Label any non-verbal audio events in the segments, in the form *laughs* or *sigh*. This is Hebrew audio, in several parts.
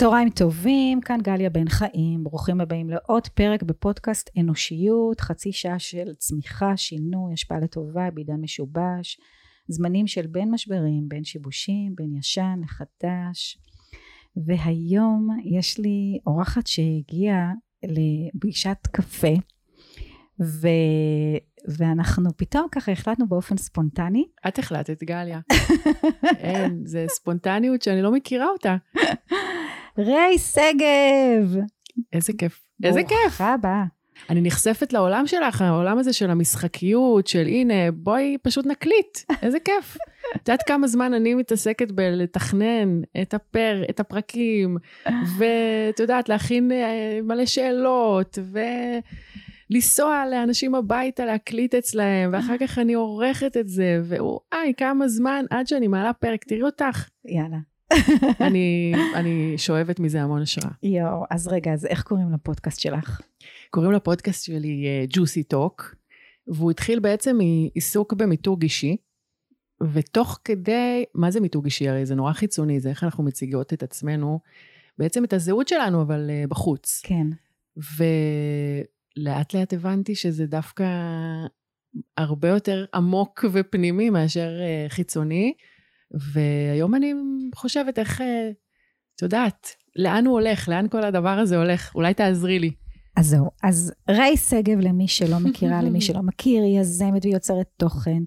צהריים טובים, כאן גליה בן חיים, ברוכים הבאים לעוד פרק בפודקאסט אנושיות, חצי שעה של צמיחה, שינוי, השפעה לטובה בעידן משובש, זמנים של בין משברים, בין שיבושים, בין ישן לחדש. והיום יש לי אורחת שהגיעה לפגישת קפה, ו... ואנחנו פתאום ככה החלטנו באופן ספונטני. את החלטת, גליה. *laughs* אין, זה ספונטניות שאני לא מכירה אותה. ריי שגב! איזה כיף. איזה כיף. ברוכה הבאה. אני נחשפת לעולם שלך, העולם הזה של המשחקיות, של הנה, בואי פשוט נקליט. איזה כיף. *laughs* את יודעת כמה זמן אני מתעסקת בלתכנן את הפר, את הפרקים, ואת יודעת, להכין אה, מלא שאלות, ו... לנסוע לאנשים הביתה, להקליט אצלהם, ואחר כך אני עורכת את זה, וואי, כמה זמן עד שאני מעלה פרק, תראי אותך. יאללה. *laughs* אני, אני שואבת מזה המון השראה. יואו, אז רגע, אז איך קוראים לפודקאסט שלך? קוראים לפודקאסט שלי ג'וסי uh, טוק, והוא התחיל בעצם מעיסוק במיתוג אישי, ותוך כדי, מה זה מיתוג אישי? הרי זה נורא חיצוני, זה איך אנחנו מציגות את עצמנו, בעצם את הזהות שלנו, אבל uh, בחוץ. כן. ולאט לאט הבנתי שזה דווקא הרבה יותר עמוק ופנימי מאשר uh, חיצוני. והיום אני חושבת איך, אה, את יודעת, לאן הוא הולך, לאן כל הדבר הזה הולך, אולי תעזרי לי. אז זהו, אז ריי שגב, למי שלא מכירה, *laughs* למי שלא מכיר, היא יזמת ויוצרת תוכן,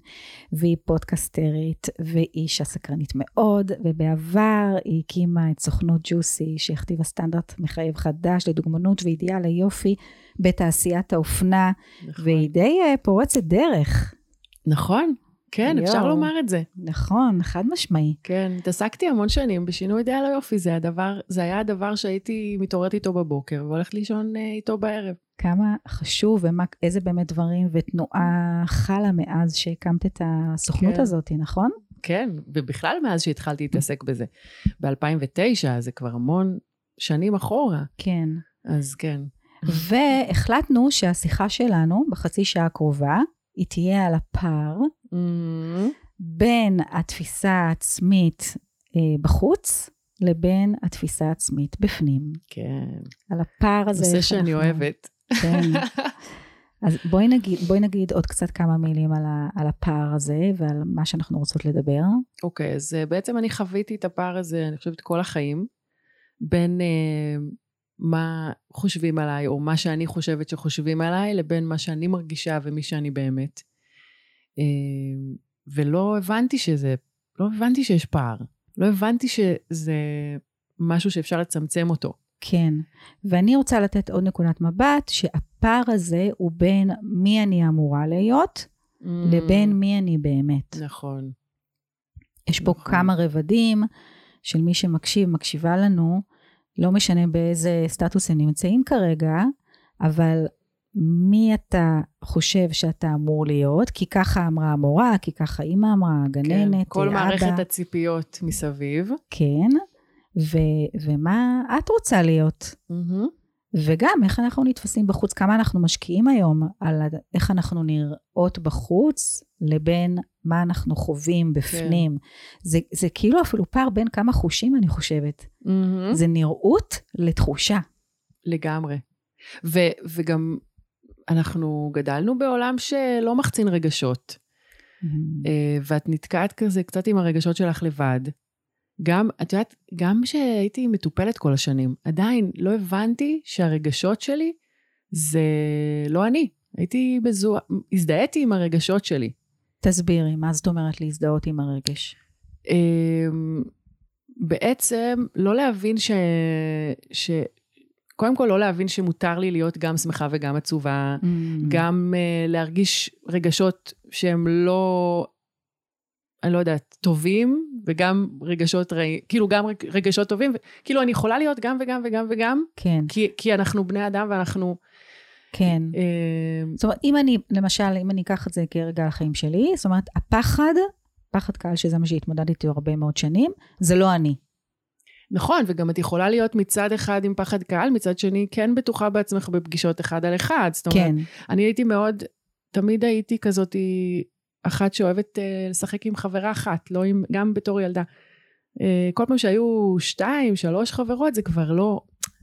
והיא פודקסטרית, והיא אישה סקרנית מאוד, ובעבר היא הקימה את סוכנות ג'וסי, שהכתיבה סטנדרט מחייב חדש לדוגמנות ואידיאל היופי בתעשיית האופנה, נכון. והיא די אה, פורצת דרך. נכון, כן, יו. אפשר לומר את זה. נכון, חד משמעי. כן, התעסקתי המון שנים בשינוי אידיאל היופי, זה, הדבר, זה היה הדבר שהייתי מתעוררת איתו בבוקר והולכת לישון אה, איתו בערב. כמה חשוב ואיזה באמת דברים ותנועה חלה מאז שהקמת את הסוכנות כן. הזאת, נכון? כן, ובכלל מאז שהתחלתי להתעסק בזה. ב-2009, זה כבר המון שנים אחורה. כן. אז כן. והחלטנו שהשיחה שלנו בחצי שעה הקרובה, היא תהיה על הפער mm-hmm. בין התפיסה העצמית אה, בחוץ לבין התפיסה העצמית בפנים. כן. על הפער הזה. נושא שאני אנחנו... אוהבת. כן. *laughs* אז בואי נגיד, בואי נגיד עוד קצת כמה מילים על, ה, על הפער הזה ועל מה שאנחנו רוצות לדבר. אוקיי, okay, אז בעצם אני חוויתי את הפער הזה, אני חושבת, כל החיים, בין אה, מה חושבים עליי, או מה שאני חושבת שחושבים עליי, לבין מה שאני מרגישה ומי שאני באמת. אמ, ולא הבנתי שזה, לא הבנתי שיש פער. לא הבנתי שזה משהו שאפשר לצמצם אותו. כן, ואני רוצה לתת עוד נקודת מבט, שהפער הזה הוא בין מי אני אמורה להיות, mm. לבין מי אני באמת. נכון. יש פה נכון. כמה רבדים של מי שמקשיב, מקשיבה לנו, לא משנה באיזה סטטוס הם נמצאים כרגע, אבל מי אתה חושב שאתה אמור להיות, כי ככה אמרה המורה, כי ככה אימא אמרה, הגננת, כן, כל אבא. מערכת הציפיות מסביב. כן, ו- ומה את רוצה להיות. Mm-hmm. וגם איך אנחנו נתפסים בחוץ, כמה אנחנו משקיעים היום על איך אנחנו נראות בחוץ, לבין מה אנחנו חווים בפנים. כן. זה, זה כאילו אפילו פער בין כמה חושים, אני חושבת. Mm-hmm. זה נראות לתחושה. לגמרי. ו- וגם אנחנו גדלנו בעולם שלא מחצין רגשות. Mm-hmm. ואת נתקעת כזה קצת עם הרגשות שלך לבד. גם, את יודעת, גם כשהייתי מטופלת כל השנים, עדיין לא הבנתי שהרגשות שלי זה לא אני. הייתי בזו... הזדהיתי עם הרגשות שלי. תסבירי, מה זאת אומרת להזדהות עם הרגש? אמ, בעצם לא להבין ש... ש... קודם כל לא להבין שמותר לי להיות גם שמחה וגם עצובה, mm. גם uh, להרגיש רגשות שהם לא, אני לא יודעת, טובים, וגם רגשות רעים, כאילו גם רגשות טובים, כאילו אני יכולה להיות גם וגם וגם וגם, כן. כי, כי אנחנו בני אדם ואנחנו... כן. Uh, זאת אומרת, אם אני, למשל, אם אני אקח את זה כרגע על החיים שלי, זאת אומרת, הפחד, פחד קהל, שזה מה שהתמודדתי הרבה מאוד שנים, זה לא אני. נכון, וגם את יכולה להיות מצד אחד עם פחד קהל, מצד שני כן בטוחה בעצמך בפגישות אחד על אחד. זאת אומרת, כן. אני הייתי מאוד, תמיד הייתי כזאת אחת שאוהבת uh, לשחק עם חברה אחת, לא עם, גם בתור ילדה. אה, כל פעם שהיו שתיים, שלוש חברות, זה כבר לא,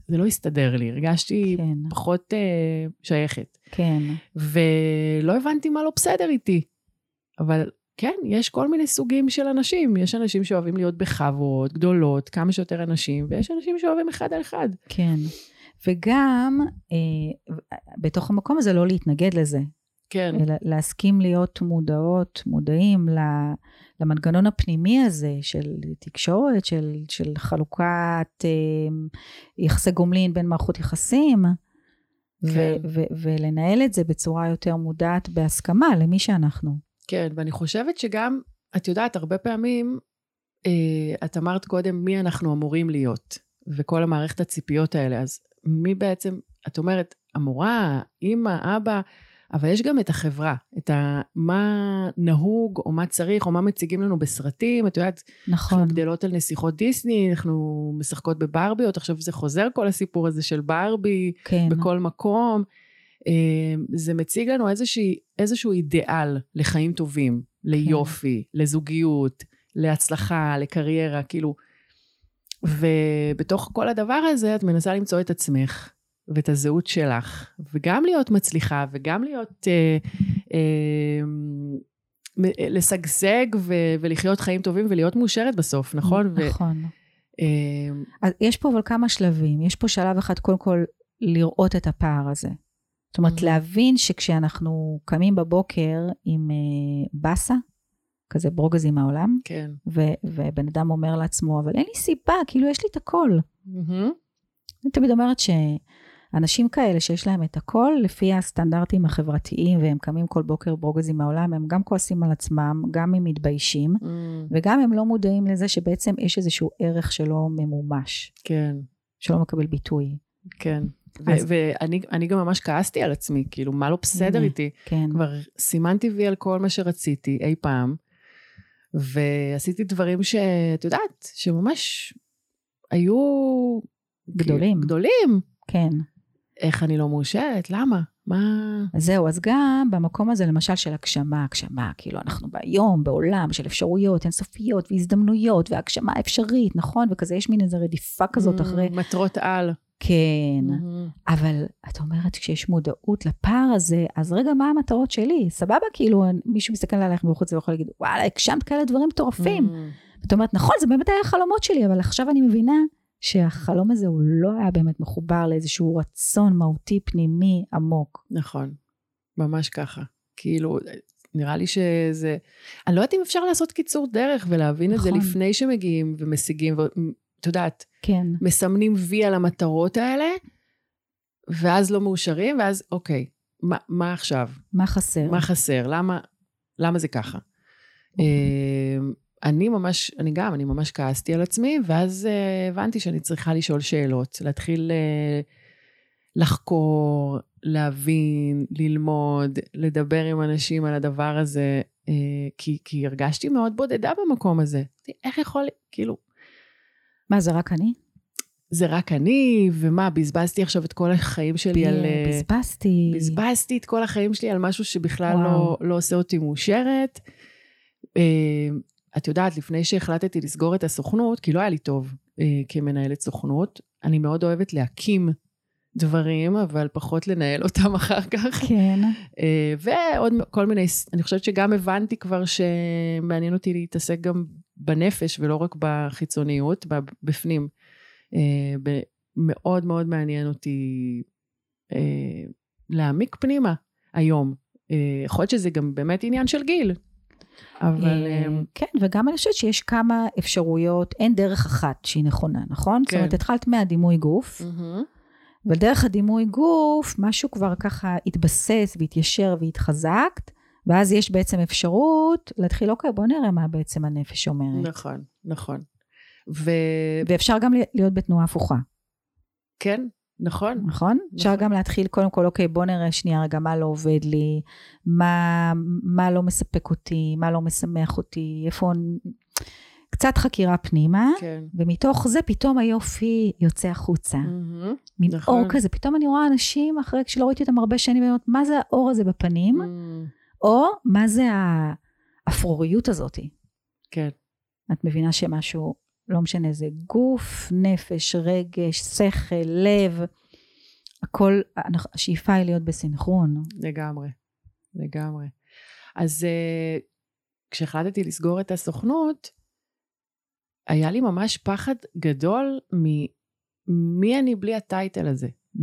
זה לא הסתדר לי, הרגשתי כן, פחות אה, שייכת. כן. ולא הבנתי מה לא בסדר איתי. אבל כן, יש כל מיני סוגים של אנשים. יש אנשים שאוהבים להיות בחברות גדולות, כמה שיותר אנשים, ויש אנשים שאוהבים אחד על אחד. כן. וגם אה, בתוך המקום הזה לא להתנגד לזה, כן, להסכים להיות מודעות, מודעים למנגנון הפנימי הזה של תקשורת, של, של חלוקת אה, יחסי גומלין בין מערכות יחסים, ו- כן. ו- ולנהל את זה בצורה יותר מודעת בהסכמה למי שאנחנו. כן, ואני חושבת שגם, את יודעת, הרבה פעמים, אה, את אמרת קודם מי אנחנו אמורים להיות, וכל המערכת הציפיות האלה, אז מי בעצם, את אומרת, המורה, אימא, אבא, אבל יש גם את החברה, את ה, מה נהוג, או מה צריך, או מה מציגים לנו בסרטים, את יודעת, נכון. אנחנו גדלות על נסיכות דיסני, אנחנו משחקות בברביות, עכשיו זה חוזר כל הסיפור הזה של ברבי, כן. בכל מקום. אה, זה מציג לנו איזושהי, איזשהו אידיאל לחיים טובים, ליופי, לזוגיות, להצלחה, לקריירה, כאילו. ובתוך כל הדבר הזה את מנסה למצוא את עצמך ואת הזהות שלך, וגם להיות מצליחה, וגם להיות... אה, אה, מ- לשגשג ו- ולחיות חיים טובים ולהיות מאושרת בסוף, נכון? ו- נכון. אה, אז יש פה אבל כמה שלבים. יש פה שלב אחד, קודם כל, לראות את הפער הזה. זאת אומרת, Mhm. להבין שכשאנחנו קמים בבוקר עם אה, באסה, כזה ברוגז עם העולם, כן. ו- ובן אדם אומר לעצמו, אבל אין לי סיבה, כאילו יש לי את הכל. מהמם. אני תמיד אומרת שאנשים כאלה שיש להם את הכל, לפי הסטנדרטים החברתיים, והם קמים כל בוקר ברוגז עם העולם, הם גם כועסים על עצמם, גם הם מתביישים, Mm, וגם הם לא מודעים לזה שבעצם יש איזשהו ערך שלא ממומש, כן. שלא מקבל ביטוי. כן. אז- ואני אני גם ממש כעסתי על עצמי, כאילו, מה לא בסדר. איתי? כן. כבר סימנתי וי על כל מה שרציתי אי פעם, ועשיתי דברים שאת יודעת, שממש היו... גדולים. גדולים. כן. איך אני לא מאושרת? למה? מה... אז זהו, אז גם במקום הזה, למשל של הגשמה, הגשמה, כאילו אנחנו ביום, בעולם של אפשרויות אינסופיות והזדמנויות והגשמה אפשרית, נכון? וכזה יש מין איזו רדיפה כזאת Mm, אחרי, מטרות על. כן. מהמם. אבל את אומרת, כשיש מודעות לפער הזה, אז רגע, מה המטרות שלי? סבבה, כאילו, מישהו מסתכל עלייך בחוץ ויכול להגיד, וואלה, הגשמת כאלה דברים מטורפים. מהמם. את אומרת, נכון, זה באמת היה החלומות שלי, אבל עכשיו אני מבינה שהחלום הזה הוא לא היה באמת מחובר לאיזשהו רצון מהותי פנימי עמוק. נכון, ממש ככה. כאילו, נראה לי שזה... אני לא יודעת אם אפשר לעשות קיצור דרך ולהבין את זה נכון. לפני שמגיעים ומשיגים, ואת יודעת, כן, מסמנים וי על המטרות האלה, ואז לא מאושרים, ואז אוקיי, מה, מה עכשיו? מה חסר? מה חסר? למה, למה זה ככה? אוקיי. אני ממש, אני גם, אני ממש כעסתי על עצמי, ואז אה, הבנתי שאני צריכה לשאול שאלות, להתחיל אה, לחקור, להבין, ללמוד, לדבר עם אנשים על הדבר הזה, אה, כי, כי הרגשתי מאוד בודדה במקום הזה. איך יכול, כאילו, מה, זה רק אני? זה רק אני, ומה, בזבזתי עכשיו את כל החיים שלי על... אה, בזבזתי. בזבזתי את כל החיים שלי על משהו שבכלל וואו. לא, לא עושה אותי מאושרת. את יודעת, לפני שהחלטתי לסגור את הסוכנות, כי לא היה לי טוב אה, כמנהלת סוכנות, אני מאוד אוהבת להקים דברים, אבל פחות לנהל אותם *laughs* אחר כך. כן, אה, ועוד כל מיני, אני חושבת שגם הבנתי כבר שמעניין אותי להתעסק גם בנפש ולא רק בחיצוניות, בפנים. אה, ב- מאוד מאוד מעניין אותי אה, להעמיק פנימה היום. אה, יכול להיות שזה גם באמת עניין של גיל, אבל... אה, אה, כן, וגם אני חושבת שיש כמה אפשרויות, אין דרך אחת שהיא נכונה, נכון? זאת כן. אומרת, התחלת מהדימוי גוף, מהמם. ודרך הדימוי גוף, משהו כבר ככה התבסס והתיישר והתחזקת, ואז יש בעצם אפשרות להתחיל, אוקיי, בוא נראה מה בעצם הנפש אומרת. נכון, נכון. וכן, ואפשר גם להיות בתנועה הפוכה, נכון. נכון? אפשר גם להתחיל קודם כל, אוקיי, בוא נראה שנייה רגע מה לא עובד לי, מה, מה לא מספק אותי, מה לא משמח אותי, איפה... קצת חקירה פנימה, כן. ומתוך זה פתאום היופי יוצא החוצה. מהמם. מין נכון. אור כזה, פתאום אני רואה אנשים אחרי שלא ראיתי אותם הרבה שנים, ואני אומרת, מה זה האור הזה בפנים? מהמם. או מה זה האפרוריות הזאת? כן, את מבינה שמשהו לא משנה זה גוף, נפש, רגש, שכל, לב, הכל, השאיפה היא להיות בסינכרון. לגמרי, לגמרי. אז uh, כשהחלטתי לסגור את הסוכנות, היה לי ממש פחד גדול ממי אני בלי הטייטל הזה. Mm.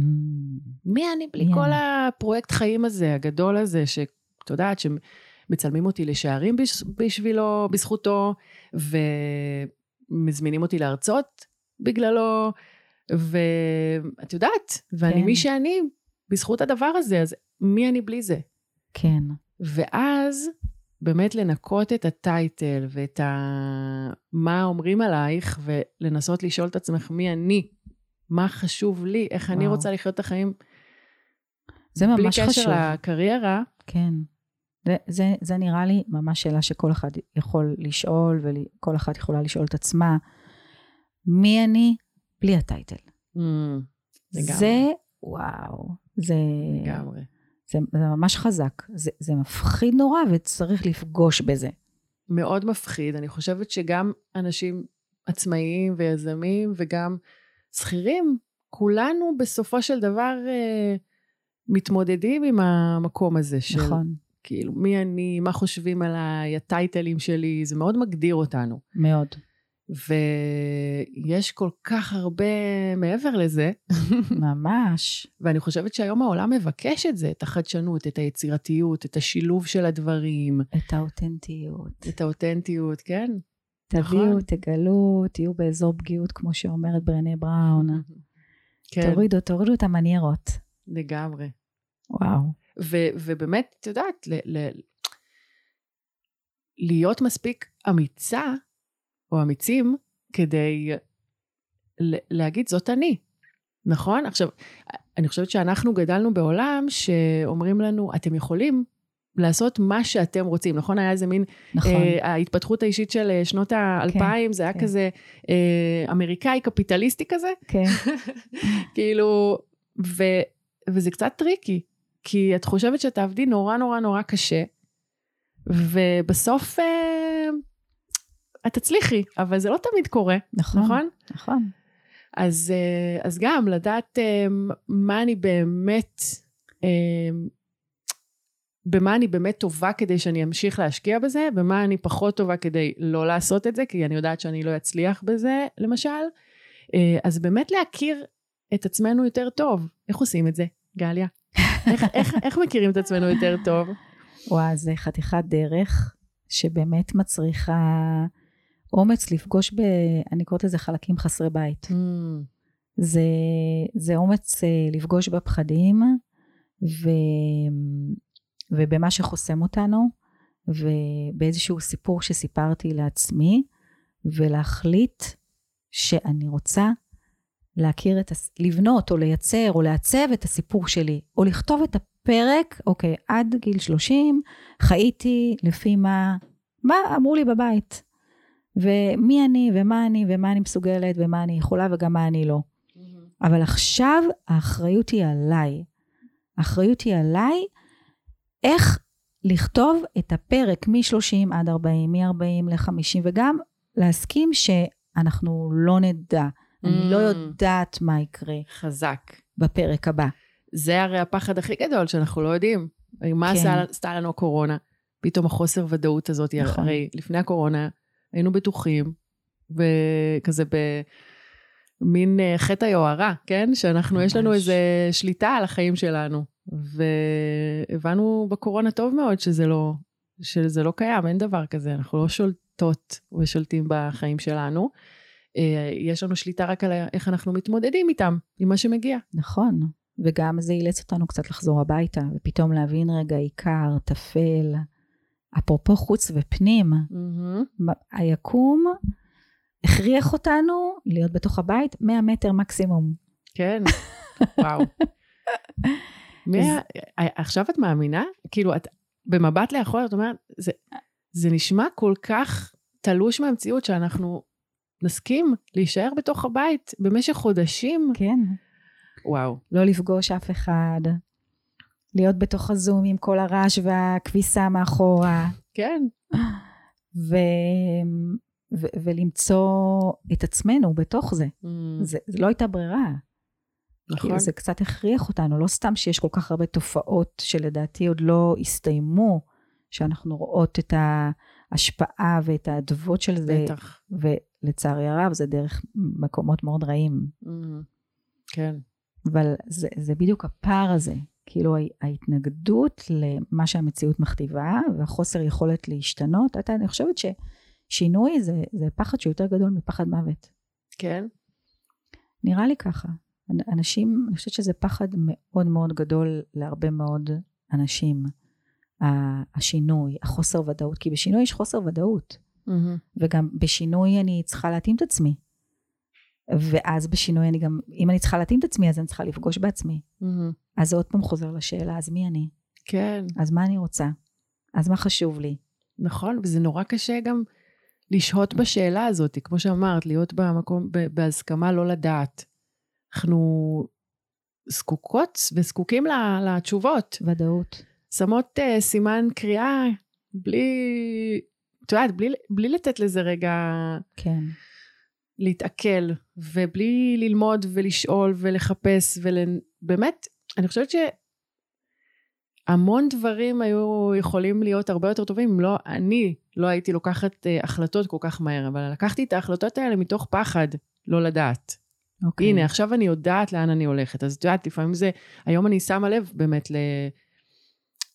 מי אני בלי yeah. כל הפרויקט חיים הזה, הגדול הזה, שאת יודעת, שמצלמים אותי לשערים בשבילו, בזכותו, ומזמינים אותי להרצות בגללו, ואת יודעת, ואני כן. מי שאני בזכות הדבר הזה, אז מי אני בלי זה? כן. ואז באמת לנקות את הטייטל ואת ה... מה אומרים עלייך, ולנסות לשאול את עצמך מי אני, מה חשוב לי, איך וואו. אני רוצה לחיות את החיים. זה ממש חשוב. בלי קשר לקריירה. כן. זה, זה, זה נראה לי ממש שאלה שכל אחד יכול לשאול, וכל אחת יכולה לשאול את עצמה, מי אני בלי הטייטל? Mm, זה, וואו, זה... לגמרי. זה, זה ממש חזק. זה, זה מפחיד נורא וצריך לפגוש בזה. מאוד מפחיד. אני חושבת שגם אנשים עצמאיים ויזמים וגם שכירים, כולנו בסופו של דבר אה, מתמודדים עם המקום הזה של... נכון. כאילו, מי אני, מה חושבים עליי, הטייטלים שלי, זה מאוד מגדיר אותנו. מאוד. ויש כל כך הרבה מעבר לזה. *laughs* ממש. ואני חושבת שהיום העולם מבקש את זה, את החדשנות, את היצירתיות, את השילוב של הדברים. את האותנטיות. את האותנטיות, כן. תביאו, נכון. תגלו, תהיו באזור פגיעות, כמו שאומרת ברנה בראון. *laughs* כן. תורידו, תורידו את המניירות. לגמרי. וואו. ו- ובאמת, את יודעת, ל- ל- להיות מספיק אמיצה או אמיצים כדי להגיד זאת אני, נכון? עכשיו, אני חושבת שאנחנו גדלנו בעולם שאומרים לנו, אתם יכולים לעשות מה שאתם רוצים, נכון? היה איזה מין, נכון. אה, ההתפתחות האישית של אה, שנות האלפיים, כן, זה היה כן. כזה אה, אמריקאי קפיטליסטי כזה. כן. *laughs* כאילו, ו, וזה קצת טריקי, כי את חושבת שתעבדי נורא נורא נורא קשה, ובסוף אה, את תצליחי, אבל זה לא תמיד קורה, נכון? נכון. נכון. אז, אה, אז גם לדעת אה, מה אני באמת, אה, במה אני באמת טובה כדי שאני אמשיך להשקיע בזה, במה אני פחות טובה כדי לא לעשות את זה, כי אני יודעת שאני לא אצליח בזה, למשל. אז באמת להכיר את עצמנו יותר טוב. איך עושים את זה, גליה? איך, איך, איך מכירים את עצמנו יותר טוב? וואו, זה חתיכת דרך שבאמת מצריכה אומץ לפגוש ב... אני קוראת לזה חלקים חסרי בית. Mm. זה, זה אומץ אה, לפגוש בפחדים ו, ובמה שחוסם אותנו ובאיזשהו סיפור שסיפרתי לעצמי ולהחליט שאני רוצה להכיר את, הס... לבנות או לייצר או לעצב את הסיפור שלי או לכתוב את הפרק, אוקיי, עד גיל 30 חייתי לפי מה, מה אמרו לי בבית. ומי אני, ומה אני, ומה אני מסוגלת, ומה אני יכולה, וגם מה אני לא. Mm-hmm. אבל עכשיו האחריות היא עליי. האחריות היא עליי איך לכתוב את הפרק מ-30 עד 40, מ-40 ל-50, וגם להסכים שאנחנו לא נדע. Mm. אני לא יודעת מה יקרה. חזק. בפרק הבא. זה הרי הפחד הכי גדול, שאנחנו לא יודעים. מה כן. עשתה לנו הקורונה? פתאום החוסר ודאות הזאת, נכון. הרי לפני הקורונה היינו בטוחים, וכזה במין אה, חטא היוהרה, כן? שאנחנו. יש לנו איזה שליטה על החיים שלנו. והבנו בקורונה טוב מאוד שזה לא, שזה לא קיים, אין דבר כזה, אנחנו לא שולטות ושולטים בחיים שלנו. אה, יש לנו שליטה רק על איך אנחנו מתמודדים איתם, עם מה שמגיע. נכון, וגם זה אילץ אותנו קצת לחזור הביתה, ופתאום להבין רגע עיקר, טפל, אפרופו חוץ ופנים, mm-hmm. היקום הכריח אותנו להיות בתוך הבית 100 מטר מקסימום. כן, *laughs* וואו. מאה, עכשיו את מאמינה? כאילו, את במבט לאחור, את אומרת, זה, זה נשמע כל כך תלוש מהמציאות שאנחנו נסכים להישאר בתוך הבית במשך חודשים. כן. וואו. לא לפגוש אף אחד, להיות בתוך הזום עם כל הרעש והכביסה מאחורה. כן. ו... ו- ולמצוא את עצמנו בתוך זה. Mm, זה, זה לא הייתה ברירה. נכון. כאילו זה קצת הכריח אותנו, לא סתם שיש כל כך הרבה תופעות שלדעתי עוד לא הסתיימו, שאנחנו רואות את ההשפעה ואת האדוות של זה, בטח. ולצערי הרב זה דרך מקומות מאוד רעים. Mm, כן. אבל זה, זה בדיוק הפער הזה, כאילו הה- ההתנגדות למה שהמציאות מכתיבה, והחוסר יכולת להשתנות. אתה, אני חושבת ששינוי זה, זה פחד שהוא יותר גדול מפחד מוות. כן? נראה לי ככה. אנ- אנשים, אני חושבת שזה פחד מאוד מאוד גדול להרבה מאוד אנשים. השינוי, החוסר ודאות, כי בשינוי יש חוסר ודאות, מהמם. וגם בשינוי אני צריכה להתאים את עצמי. ואז בשינוי אני גם, אם אני צריכה להתאים את עצמי, אז אני צריכה לפגוש בעצמי. מהמם. אז זה עוד פעם חוזר לשאלה, אז מי אני? כן, אז מה אני רוצה? אז מה חשוב לי? נכון, וזה נורא קשה גם לשהות בשאלה הזאת, כמו שאמרת, להיות במקום, בהסכמה לא לדעת. אנחנו זקוקות וזקוקים לתשובות. ודאות. שמות uh, סימן קריאה בלי, את יודעת, בלי, בלי לתת לזה רגע כן. להתעכל, ובלי ללמוד ולשאול ולחפש, ובאמת, אני חושבת שהמון דברים היו יכולים להיות הרבה יותר טובים אם לא, אני לא הייתי לוקחת uh, החלטות כל כך מהר, אבל לקחתי את ההחלטות האלה מתוך פחד לא לדעת. אוקיי. הנה, עכשיו אני יודעת לאן אני הולכת. אז את יודעת, לפעמים זה, היום אני שמה לב באמת ל...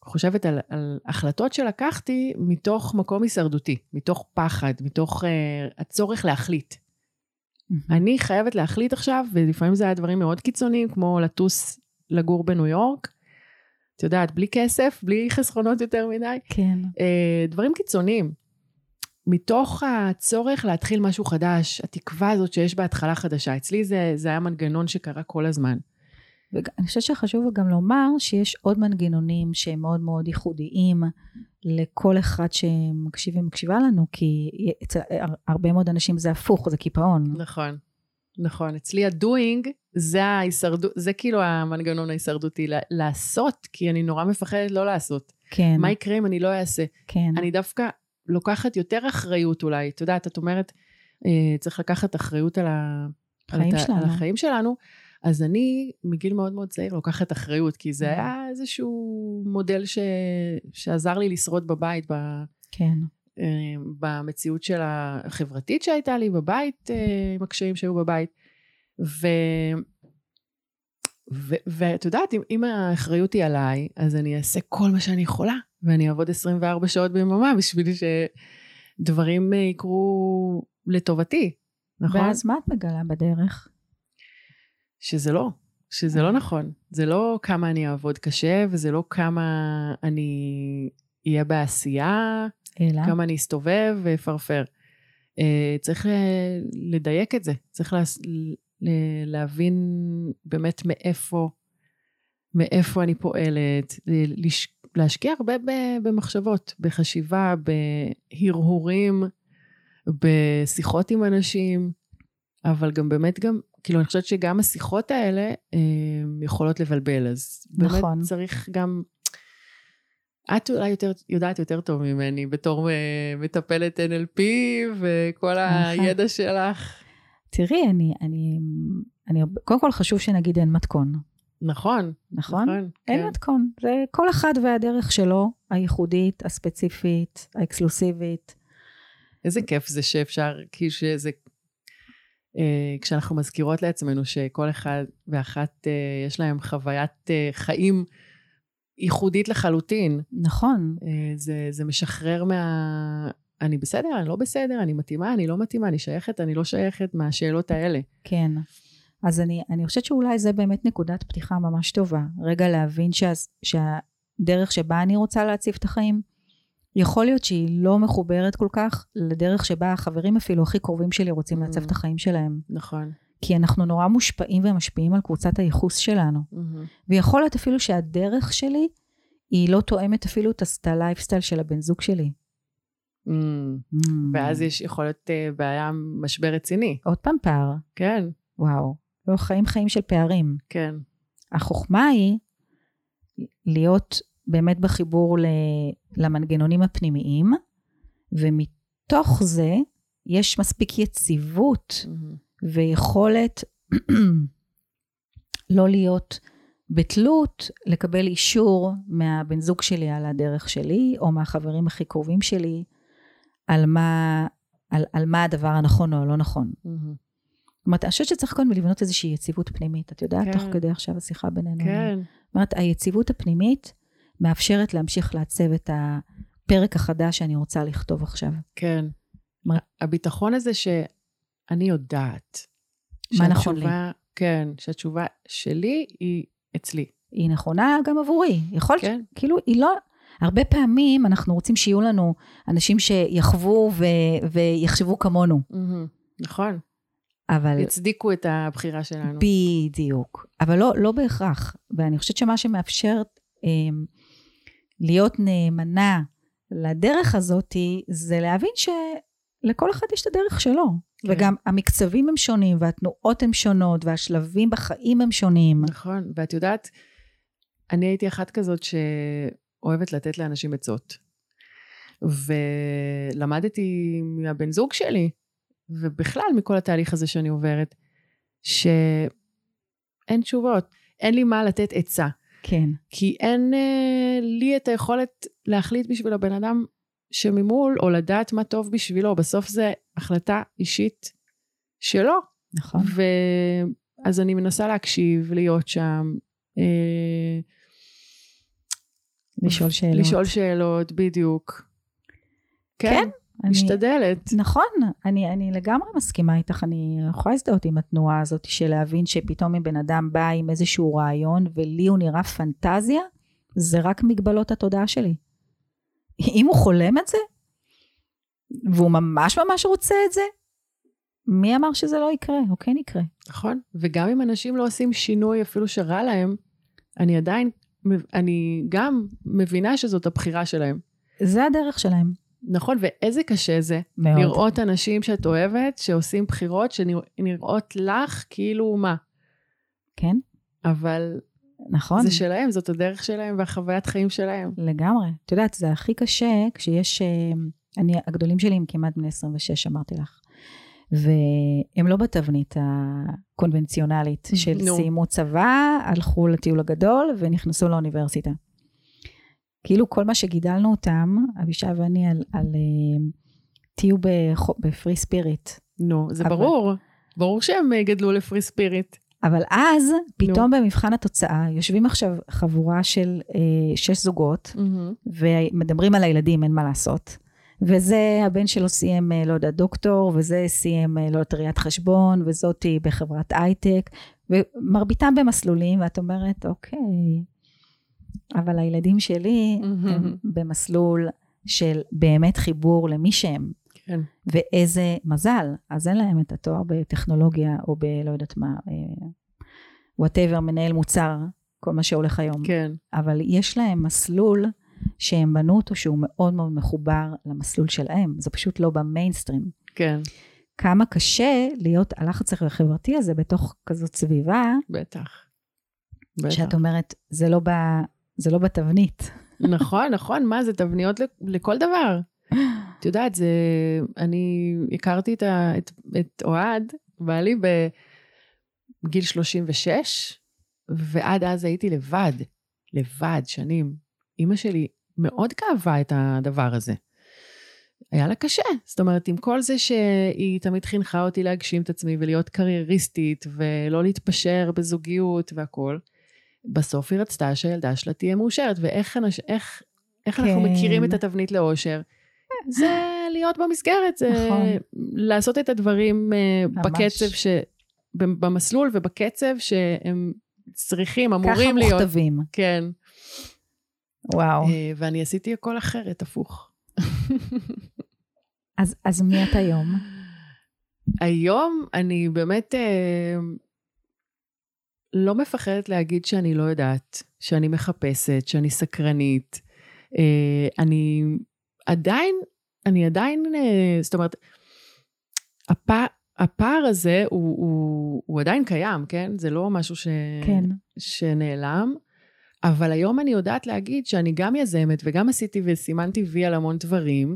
חושבת על, על החלטות שלקחתי מתוך מקום הישרדותי, מתוך פחד, מתוך uh, הצורך להחליט. מהמם. אני חייבת להחליט עכשיו, ולפעמים זה היה דברים מאוד קיצוניים, כמו לטוס לגור בניו יורק. את יודעת, בלי כסף, בלי חסכונות יותר מדי. כן. אה, דברים קיצוניים. מתוך הצורך להתחיל משהו חדש, התקווה הזאת שיש בהתחלה חדשה. אצלי זה, זה היה מנגנון שקרה כל הזמן. ואני חושבת שחשוב גם לומר שיש עוד מנגנונים שהם מאוד מאוד ייחודיים לכל אחד שמקשיב ומקשיבה לנו, כי אצל הרבה מאוד אנשים זה הפוך, זה קיפאון. נכון. נכון. אצלי הדוינג זה ההישרדות, זה כאילו המנגנון ההישרדותי, לעשות, כי אני נורא מפחדת לא לעשות. כן, מה יקרה אם אני לא אעשה? כן, אני דווקא לוקחת יותר אחריות אולי. את יודעת, את אומרת, אה, צריך לקחת אחריות על, ה... על, שלנו. על החיים שלנו. אז אני מגיל מאוד מאוד צעיר לוקחת אחריות, כי זה Mm. היה איזשהו מודל ש... שעזר לי לשרוד בבית, ב... כן, אה, במציאות של החברתית שהייתה לי בבית, אה, עם הקשיים שהיו בבית. ו... ו- ואת יודעת, אם, אם האחריות היא עליי, אז אני אעשה כל מה שאני יכולה, ואני אעבוד 24 שעות ביממה בשביל שדברים אה, יקרו לטובתי, נכון? ואז מה את מגלה בדרך? שזה לא, שזה לא נכון. זה לא כמה אני אעבוד קשה, וזה לא כמה אני אהיה בעשייה, אלא? כמה אני אסתובב ואפרפר. Uh, צריך אה, לדייק את זה, צריך לה, להבין באמת מאיפה, מאיפה אני פועלת, ל- לש, להשקיע הרבה ב- במחשבות, בחשיבה, בהרהורים, בשיחות עם אנשים, אבל גם באמת גם, כאילו אני חושבת שגם השיחות האלה אה, יכולות לבלבל, אז באמת נכון. צריך גם את אולי יותר, יודעת יותר טוב ממני בתור אה, מטפלת NLP וכל נכון. הידע שלך. תראי, אני, אני, אני, קודם כל חשוב שנגיד אין מתכון, נכון, נכון? נכון. אין כן. מתכון, זה כל אחד והדרך שלו, הייחודית, הספציפית, האקסקלוסיבית. איזה כיף זה שאפשר, כי שזה... אה, כשאנחנו מזכירות לעצמנו שכל אחד ואחת אה, יש להם חוויית אה, חיים ייחודית לחלוטין, נכון, זה, זה משחרר מה... אני בסדר, אני לא בסדר, אני מתאימה, אני לא מתאימה, אני שייכת, אני לא שייכת, מהשאלות האלה. כן. אז אני, אני חושבת שאולי זה באמת נקודת פתיחה ממש טובה. רגע להבין שה, שהדרך שבה אני רוצה להציף את החיים, יכול להיות שהיא לא מחוברת כל כך לדרך שבה החברים אפילו הכי קרובים שלי רוצים לעצב Mm. את החיים שלהם. נכון. כי אנחנו נורא מושפעים ומשפיעים על קבוצת הייחוס שלנו. מהמם. ויכול להיות אפילו שהדרך שלי היא לא תואמת אפילו את הלייפסטייל של הבן זוג שלי. מהמם. Mm. ואז יש יכול להיות אה, בעיה, משבר רציני. עוד פעם פער, כן, וואו. לא חיים חיים של פערים. כן. החוכמה היא להיות באמת בחיבור ל- למנגנונים הפנימיים, ומתוך זה יש מספיק יציבות מהמם. ויכולת *clears throat* לא להיות בתלות, לקבל אישור מהבן זוג שלי על הדרך שלי, או מהחברים הכי קרובים שלי, על מה, על, על מה הדבר הנכון או הלא נכון. מהמם. זאת אומרת, אני חושבת שצריך קודם לבנות איזושהי יציבות פנימית. את יודעת, כן. תוך כדי עכשיו השיחה בינינו. כן, זאת אומרת, היציבות הפנימית מאפשרת להמשיך לעצב את הפרק החדש שאני רוצה לכתוב עכשיו. כן. מה- הביטחון הזה שאני יודעת. מה נכון לי. כן, שהתשובה שלי היא אצלי. היא נכונה גם עבורי. יכול להיות, כן. כאילו, היא לא... הרבה פעמים אנחנו רוצים שיהיו לנו אנשים שיחוו ו- ויחשבו כמונו, מהמם. נכון. אבל... יצדיקו את הבחירה שלנו. בדיוק. אבל לא, לא בהכרח. ואני חושבת שמה שמאפשר אמ, להיות נאמנה לדרך הזאת, זה להבין שלכל אחד יש את הדרך שלו. כן. וגם המקצבים הם שונים, והתנועות הן שונות, והשלבים בחיים הם שונים. נכון, ואת יודעת, אני הייתי אחת כזאת שאוהבת לתת לאנשים עצות. ולמדתי מהבן זוג שלי, ובכלל מכל התהליך הזה שאני עוברת, שאין תשובות, אין לי מה לתת עצה. כן. כי אין אה, לי את היכולת להחליט בשביל הבן אדם שממול, או לדעת מה טוב בשבילו. בסוף זה החלטה אישית שלו. נכון. ואז אני מנסה להקשיב, להיות שם, אה, לשאול שאלות. לשאול שאלות, בדיוק. כן, אני- משתדלת. נכון, אני, אני לגמרי מסכימה איתך, אני יכולה להזדהות עם התנועה הזאת של להבין שפתאום אם בן אדם בא עם איזשהו רעיון ולי הוא נראה פנטזיה, זה רק מגבלות התודעה שלי. אם הוא חולם את זה, והוא ממש ממש רוצה את זה, מי אמר שזה לא יקרה, או כן יקרה? נכון. וגם אם אנשים לא עושים שינוי אפילו שרע להם, אני עדיין, אני גם מבינה שזאת הבחירה שלהם. זה הדרך שלהם. נכון, ואיזה קשה זה מאוד. לראות אנשים שאת אוהבת, שעושים בחירות שנראות לך כאילו מה. כן, אבל נכון. זה שלהם, זאת הדרך שלהם והחוויית חיים שלהם. לגמרי. את יודעת, זה הכי קשה כשיש... אה, אני, הגדולים שלי הם כמעט בני 26, אמרתי לך. והם לא בתבנית הקונבנציונלית של. סיימו צבא, הלכו לטיול הגדול ונכנסו לאוניברסיטה. כאילו כל מה שגידלנו אותם, אבישי ואני, על, על אה, תהיו בפרי ספיריט. נו, זה אבל- ברור. ברור שהם אה, גדלו לפרי ספיריט. אבל אז, פתאום במבחן התוצאה, יושבים עכשיו חבורה של אה, שש זוגות, ומדברים על הילדים, אין מה לעשות. וזה, הבן שלו סיים, אה, לא יודע, דוקטור, וזה סיים, לא יודעת, ראיית חשבון, וזאתי בחברת הייטק, ומרביתם במסלולים, ואת אומרת, אוקיי, אבל הילדים שלי הם מהמם. במסלול של באמת חיבור למי שהם, כן. ואיזה מזל. אז אין להם את התואר בטכנולוגיה, או בלא יודעת מה, whatever, מנהל מוצר, כל מה שהולך היום. כן. אבל יש להם מסלול שהם בנו אותו שהוא מאוד מאוד מחובר למסלול שלהם, זה פשוט לא במיינסטרים. כן. כמה קשה להיות הלחץ החברתי הזה בתוך כזאת סביבה, בטח. בטח. שאת אומרת, זה לא, ב, זה לא בתבנית. נכון, נכון, מה זה תבניות לכ- לכל דבר. את יודעת, זה... אני הכרתי את, ה, את, את אוהד, בעלי, בגיל 36, ועד אז הייתי לבד, לבד, שנים. אימא שלי מאוד כאבה את הדבר הזה. היה לה קשה. זאת אומרת, עם כל זה שהיא תמיד חינכה אותי להגשים את עצמי ולהיות קרייריסטית ולא להתפשר בזוגיות והכול, בסוף היא רצתה שהילדה שלה תהיה מאושרת, ואיך אנש, איך, איך אנחנו כן. מכירים את התבנית לאושר? זה להיות במסגרת, זה נכון. לעשות את הדברים אה, ממש. בקצב ש... במסלול ובקצב שהם צריכים, אמורים ככה להיות. מוכתבים. כן. וואו. אה, ואני עשיתי הכל אחרת, הפוך. אז, אז מי את היום? היום אני באמת אה, לא מפחדת להגיד שאני לא יודעת, שאני מחפשת, שאני סקרנית. אה, אני עדיין, אני עדיין, אה, זאת אומרת, הפע, הפער הזה הוא, הוא, הוא עדיין קיים, כן? זה לא משהו ש, כן. שנעלם. אבל היום אני יודעת להגיד שאני גם יזמת וגם עשיתי וסימנתי וי על המון דברים,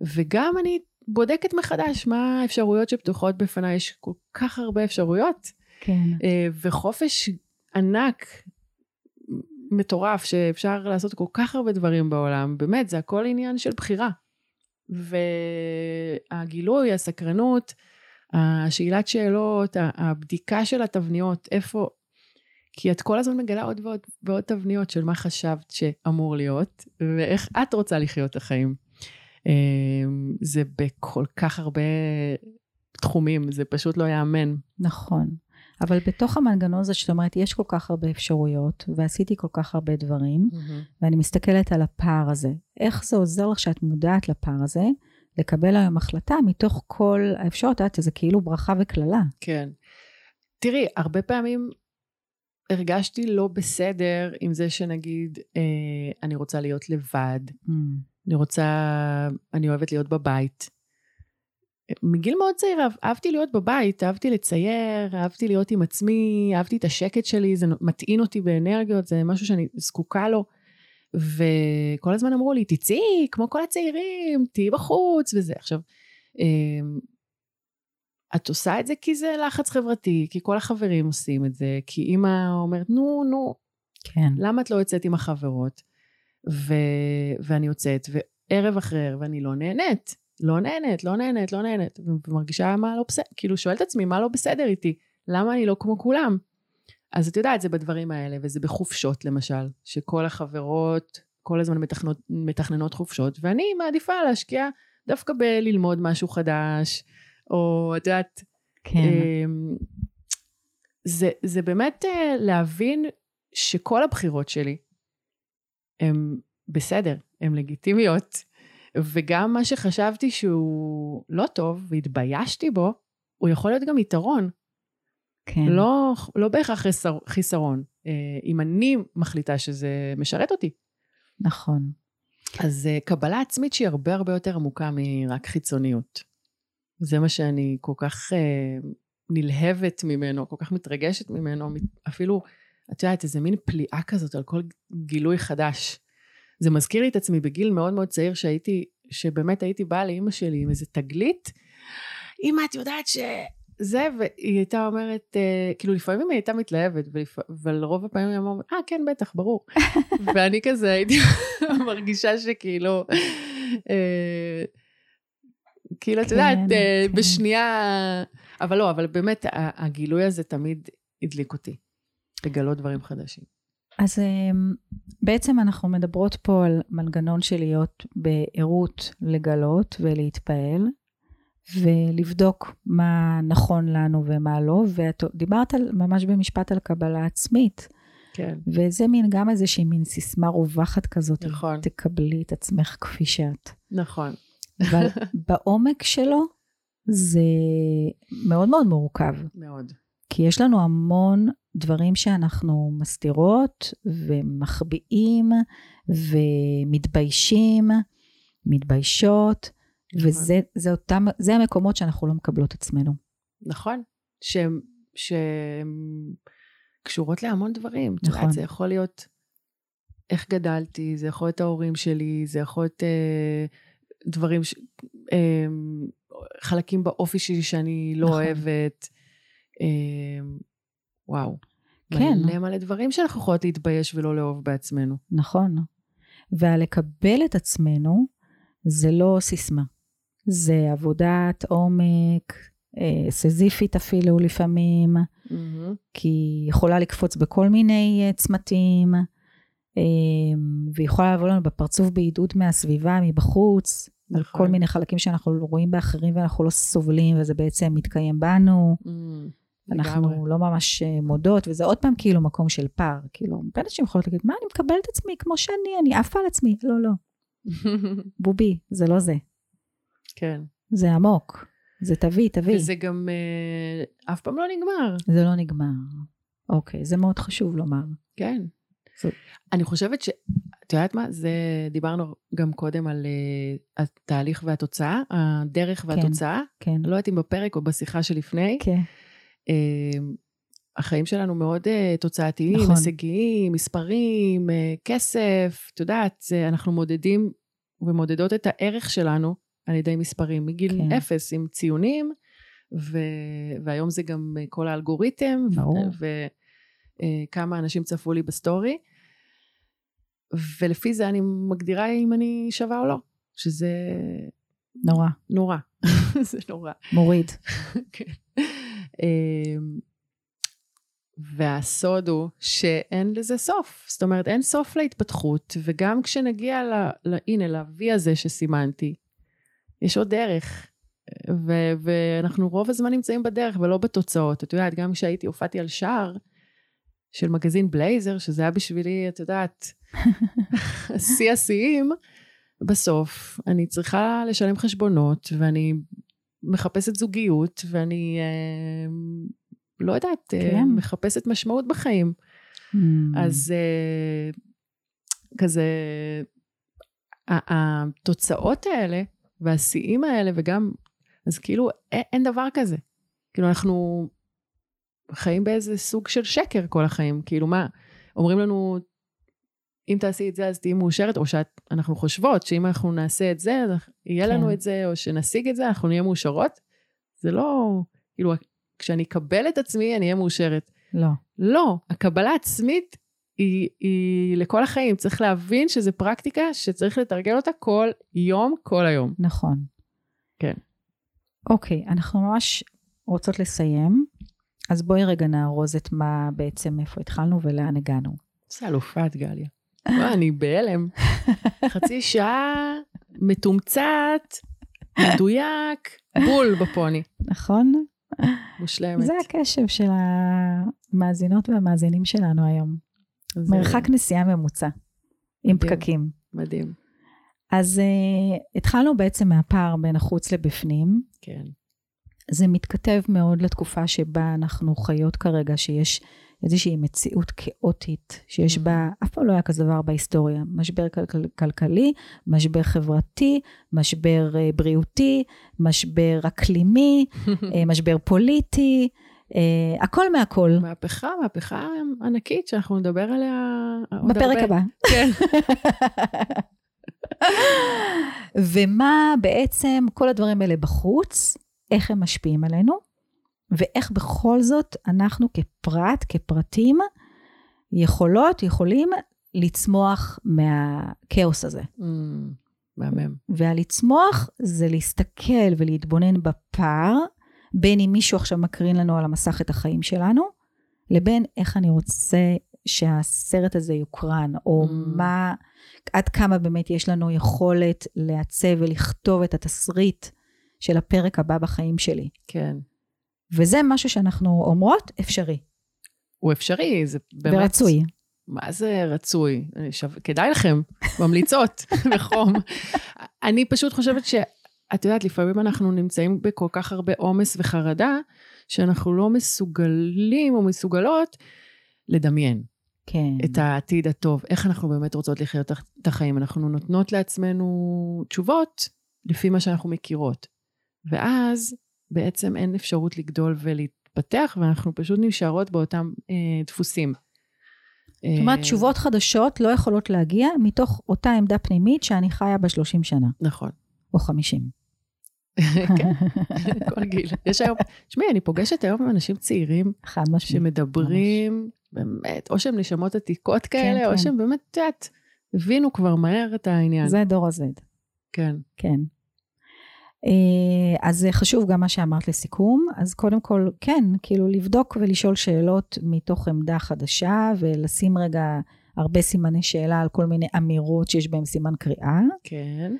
וגם אני בודקת מחדש מה האפשרויות שפתוחות בפניי, יש כל כך הרבה אפשרויות, כן. אה, וחופש ענק, מטורף, שאפשר לעשות כל כך הרבה דברים בעולם, באמת, זה הכל עניין של בחירה. והגילוי, הסקרנות, השאלת שאלות, הבדיקה של התבניות, איפה... כי את כל הזמן מגלה עוד ועוד, ועוד תבניות של מה חשבת שאמור להיות, ואיך את רוצה לחיות את החיים. אמ, זה בכל כך הרבה תחומים, זה פשוט לא ייאמן. נכון. אבל בתוך המנגנון הזה שאת אומרת, יש כל כך הרבה אפשרויות, ועשיתי כל כך הרבה דברים, ואני מסתכלת על הפער הזה. איך זה עוזר לך שאת מודעת לפער הזה, לקבל היום החלטה מתוך כל האפשרויות, את יודעת, זה כאילו ברכה וקללה. כן. תראי, הרבה פעמים הרגשתי לא בסדר עם זה שנגיד, אה, אני רוצה להיות לבד, Mm. אני רוצה, אני אוהבת להיות בבית. מגיל מאוד צעיר אהב- אהבתי להיות בבית, אהבתי לצייר, אהבתי להיות עם עצמי, אהבתי את השקט שלי, זה מטעין אותי באנרגיות, זה משהו שאני זקוקה לו. וכל הזמן אמרו לי, תצאי, כמו כל הצעירים, תהיי בחוץ וזה. עכשיו, אמ, את עושה את זה כי זה לחץ חברתי, כי כל החברים עושים את זה, כי אימא אומרת, נו, נו, כן. למה את לא יוצאת עם החברות? ו... ואני יוצאת, וערב אחרי ערב אני לא נהנית. לא נהנית, לא נהנית, לא נהנית. ומרגישה מה לא בסדר, כאילו שואלת עצמי, מה לא בסדר איתי? למה אני לא כמו כולם? אז את יודעת, זה בדברים האלה, וזה בחופשות למשל, שכל החברות כל הזמן מתכנות, מתכננות חופשות, ואני מעדיפה להשקיע דווקא בללמוד משהו חדש, או את יודעת, כן. אמ, זה, זה באמת אה, להבין שכל הבחירות שלי הן בסדר, הן לגיטימיות, וגם מה שחשבתי שהוא לא טוב והתביישתי בו, הוא יכול להיות גם יתרון, כן. לא, לא בהכרח חיסר, חיסרון. אה, אם אני מחליטה שזה משרת אותי. נכון. אז אה, קבלה עצמית שהיא הרבה הרבה יותר עמוקה מרק חיצוניות. זה מה שאני כל כך אה, נלהבת ממנו, כל כך מתרגשת ממנו, אפילו, את יודעת, איזה מין פליאה כזאת על כל גילוי חדש. זה מזכיר לי את עצמי בגיל מאוד מאוד צעיר שהייתי, שבאמת הייתי באה לאימא שלי עם איזה תגלית. אמא, את יודעת ש... זה, והיא הייתה אומרת, אה, כאילו לפעמים היא הייתה מתלהבת, ולפ... אבל רוב הפעמים היא אמרה, אה, כן, בטח, ברור. *laughs* ואני כזה הייתי *laughs* מרגישה שכאילו, אה, כאילו, את כן, יודעת, אה, כן. בשנייה, אבל לא, אבל באמת, הגילוי הזה תמיד הדליק אותי, לגלות דברים חדשים. אז אמ, בעצם אנחנו מדברות פה על מנגנון של להיות בערות לגלות ולהתפעל, ולבדוק מה נכון לנו ומה לא, ואת דיברת על, ממש במשפט על קבלה עצמית, כן, וזה מין גם איזושהי מין סיסמה רווחת כזאת, נכון. תקבלי את עצמך כפי שאת. נכון. אבל *laughs* בעומק שלו זה מאוד מאוד מורכב. מאוד. כי יש לנו המון דברים שאנחנו מסתירות ומחביאים ומתביישים, מתביישות, נכון. וזה זה אותם, זה המקומות שאנחנו לא מקבלות עצמנו. נכון, שהן קשורות להמון דברים. את נכון. יודעת, זה יכול להיות איך גדלתי, זה יכול להיות ההורים שלי, זה יכול להיות אה, דברים, ש, אה, חלקים באופי שלי שאני לא נכון. אוהבת. אה, וואו. כן. מלא מלא דברים שאנחנו יכולות להתבייש ולא לאהוב בעצמנו. נכון. והלקבל את עצמנו זה לא סיסמה. זה עבודת עומק, אה, סזיפית אפילו לפעמים, כי היא יכולה לקפוץ בכל מיני אה, צמתים, אה, והיא יכולה לבוא לנו בפרצוף בעידוד מהסביבה, מבחוץ, על נכון. כל מיני חלקים שאנחנו רואים באחרים ואנחנו לא סובלים, וזה בעצם מתקיים בנו. לגמרי. אנחנו לא ממש אה, מודות, וזה עוד פעם כאילו מקום של פער. כאילו, הרבה אנשים יכולות להגיד, מה, אני מקבלת את עצמי כמו שאני, אני עפה על עצמי. לא, לא, *laughs* בובי, זה לא זה. כן. זה עמוק. זה תביא, תביא. וזה גם אה, אף פעם לא נגמר. זה לא נגמר. אוקיי, זה מאוד חשוב לומר. כן. זה- אני חושבת ש... את יודעת מה? זה... דיברנו גם קודם על uh, התהליך והתוצאה, הדרך והתוצאה. כן, לא יודעת אם בפרק או בשיחה שלפני. כן, החיים שלנו מאוד uh, תוצאתיים, נכון. הישגיים, מספרים, uh, כסף. את יודעת, אנחנו מודדים ומודדות את הערך שלנו על ידי מספרים, מגיל כן. אפס עם ציונים, ו... והיום זה גם אה, כל האלגוריתם. וכמה אנשים צפו לי בסטורי, ולפי זה אני מגדירה אם אני שווה או לא, שזה נורא, נורא, *laughs* זה נורא. מוריד. *laughs* כן. אמ, והסוד הוא שאין לזה סוף. זאת אומרת, אין סוף להתפתחות, וגם כשנגיע ל... ל הנה, ל-V הזה שסימנתי, יש עוד דרך. ו- ואנחנו רוב הזמן נמצאים בדרך ולא בתוצאות. את יודעת, גם כשהייתי, הופעתי על שער של מגזין בלייזר, שזה היה בשבילי, את יודעת, *laughs* שיא השיאים, בסוף אני צריכה לשלם חשבונות, ואני מחפשת זוגיות, ואני אה, לא יודעת, אה, כן. מחפשת משמעות בחיים. Mm. אז אה, כזה, התוצאות האלה והשיאים האלה וגם, אז כאילו אין, אין דבר כזה. כאילו אנחנו חיים באיזה סוג של שקר כל החיים. כאילו מה, אומרים לנו, אם תעשי את זה אז תהיי מאושרת, או שאנחנו חושבות שאם אנחנו נעשה את זה, יהיה כן. לנו את זה, או שנשיג את זה, אנחנו נהיה מאושרות. זה לא, כאילו, כשאני אקבל את עצמי, אני אהיה מאושרת. לא. לא, הקבלה העצמית היא, היא לכל החיים. צריך להבין שזו פרקטיקה שצריך לתרגל אותה כל יום, כל היום. נכון. כן. אוקיי, אנחנו ממש רוצות לסיים, אז בואי רגע נארוז את מה בעצם, איפה התחלנו ולאן הגענו. איזה אלופה את, גליה. וואי, אני בהלם. חצי שעה, מתומצת, מדויק, בול בפוני. נכון? מושלמת. זה הקשב של המאזינות והמאזינים שלנו היום. זה מרחק נסיעה ממוצע, עם מדהים. פקקים. מדהים. אז uh, התחלנו בעצם מהפער בין החוץ לבפנים. כן. זה מתכתב מאוד לתקופה שבה אנחנו חיות כרגע, שיש איזושהי מציאות כאוטית, שיש Mm. בה, אף פעם לא היה כזה דבר בהיסטוריה. משבר כל- כלכלי, משבר חברתי, משבר אה, בריאותי, משבר אקלימי, *laughs* אה, משבר פוליטי, אה, הכל מהכל. מהפכה, מהפכה ענקית שאנחנו נדבר עליה בפרק הרבה. הבא. כן. *laughs* ומה בעצם כל הדברים האלה בחוץ, איך הם משפיעים עלינו, ואיך בכל זאת אנחנו כפרט, כפרטים, יכולות, יכולים לצמוח מהכאוס הזה. Mm, מהמם. והלצמוח זה להסתכל ולהתבונן בפער, בין אם מישהו עכשיו מקרין לנו על המסך את החיים שלנו, לבין איך אני רוצה שהסרט הזה יוקרן, או Mm. מה, עד כמה באמת יש לנו יכולת לעצב ולכתוב את התסריט של הפרק הבא בחיים שלי. כן. וזה משהו שאנחנו אומרות, אפשרי הוא אפשרי, זה באמת... ורצוי. מה זה רצוי? שו... כדאי לכם, ממליצות, *laughs* בחום. אני פשוט חושבת שאת יודעת, לפעמים אנחנו נמצאים בכל כך הרבה עומס וחרדה, שאנחנו לא מסוגלים או מסוגלות לדמיין כן. את העתיד הטוב, איך אנחנו באמת רוצות לחיות את החיים. אנחנו נותנות לעצמנו תשובות לפי מה שאנחנו מכירות. ואז בעצם אין אפשרות לגדול ולהתפתח, ואנחנו פשוט נשארות באותם אה, דפוסים. זאת אומרת, תשובות חדשות לא יכולות להגיע מתוך אותה עמדה פנימית שאני חיה בה 30 שנה, נכון. או 50. *laughs* כן, *laughs* כל גיל. יש היום, תשמעי, אני פוגשת היום אנשים צעירים חד משמעית. שמדברים, באמת, או שהם נשמות עתיקות כאלה, כן. או שהם באמת, את יודעת, הבינו כבר מהר את העניין. זה דור ה-Z. כן. כן. אה, אז חשוב גם מה שאמרת לסיכום. אז קודם כל, כן, כאילו לבדוק ולשאול שאלות מתוך עמדה חדשה, ולשים רגע הרבה סימני שאלה על כל מיני אמירות שיש בהן סימן קריאה, כן.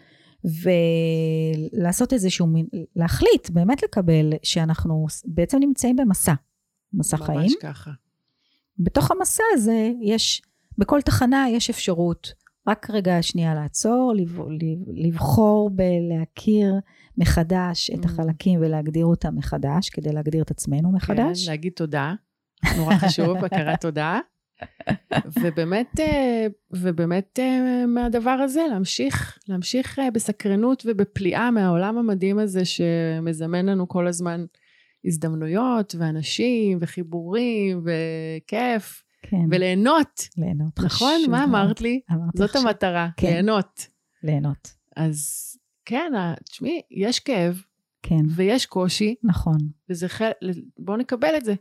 ולעשות איזשהו מין, להחליט, באמת לקבל שאנחנו בעצם נמצאים במסע, מסע חיים. ממש ככה. בתוך המסע הזה יש, בכל תחנה יש אפשרות רק רגע שנייה לעצור, לב, לבחור בלהכיר מחדש את Mm. החלקים ולהגדיר אותם מחדש, כדי להגדיר את עצמנו מחדש. כן, להגיד תודה. נורא חשוב, *laughs* הכרת תודה. ובאמת, אה, ובאמת אה, מהדבר הזה להמשיך, להמשיך אה, בסקרנות ובפליאה מהעולם המדהים הזה שמזמן לנו כל הזמן הזדמנויות ואנשים וחיבורים וכיף כן, וליהנות, ליהנות. נכון? מה. אמרת לי? אמרתי זאת עכשיו, המטרה, כן. ליהנות. ליהנות. אז כן, ה- תשמעי, יש כאב כן, ויש קושי, נכון. וזה חלק, בואו נקבל את זה.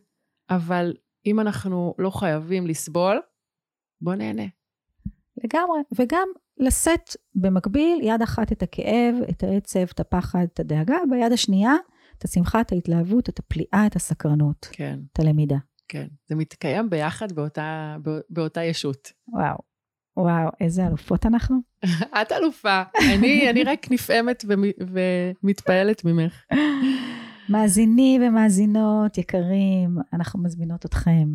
אבל אם אנחנו לא חייבים לסבול, בואו נהנה. לגמרי. וגם לשאת במקביל יד אחת את הכאב, את העצב, את הפחד, את הדאגה, ביד השנייה את השמחה, את ההתלהבות, את הפליאה, את הסקרנות, כן, את הלמידה. כן. זה מתקיים ביחד באותה, בא- באותה ישות. וואו. וואו, איזה אלופות אנחנו. *laughs* את אלופה. אני, אני רק נפעמת ומ- ומתפעלת ממך. מאזינים ומאזינות יקרים, אנחנו מזמינות אתכם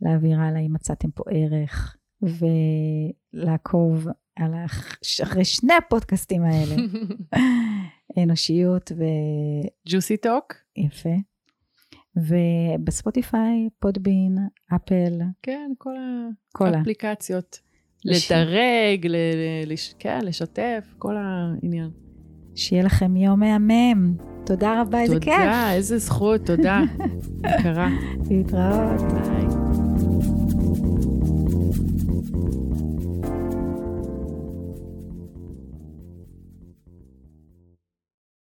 להעביר הלאה אם מצאתם פה ערך, ולעקוב על הח- אחרי שני הפודקאסטים האלה, *laughs* אנושיות ג'וסי טוק? ויפה. ובספוטיפיי, פודבין, אפל, כן, כל כל ה... האפליקציות. לש- לדרג, ל- ל- לש- כן, לשתף, כל העניין. שיהיה לכם יום מהמם. תודה רבה, איזה כיף. תודה, איזה זכות, תודה. *laughs* יקרה. להתראות. ביי.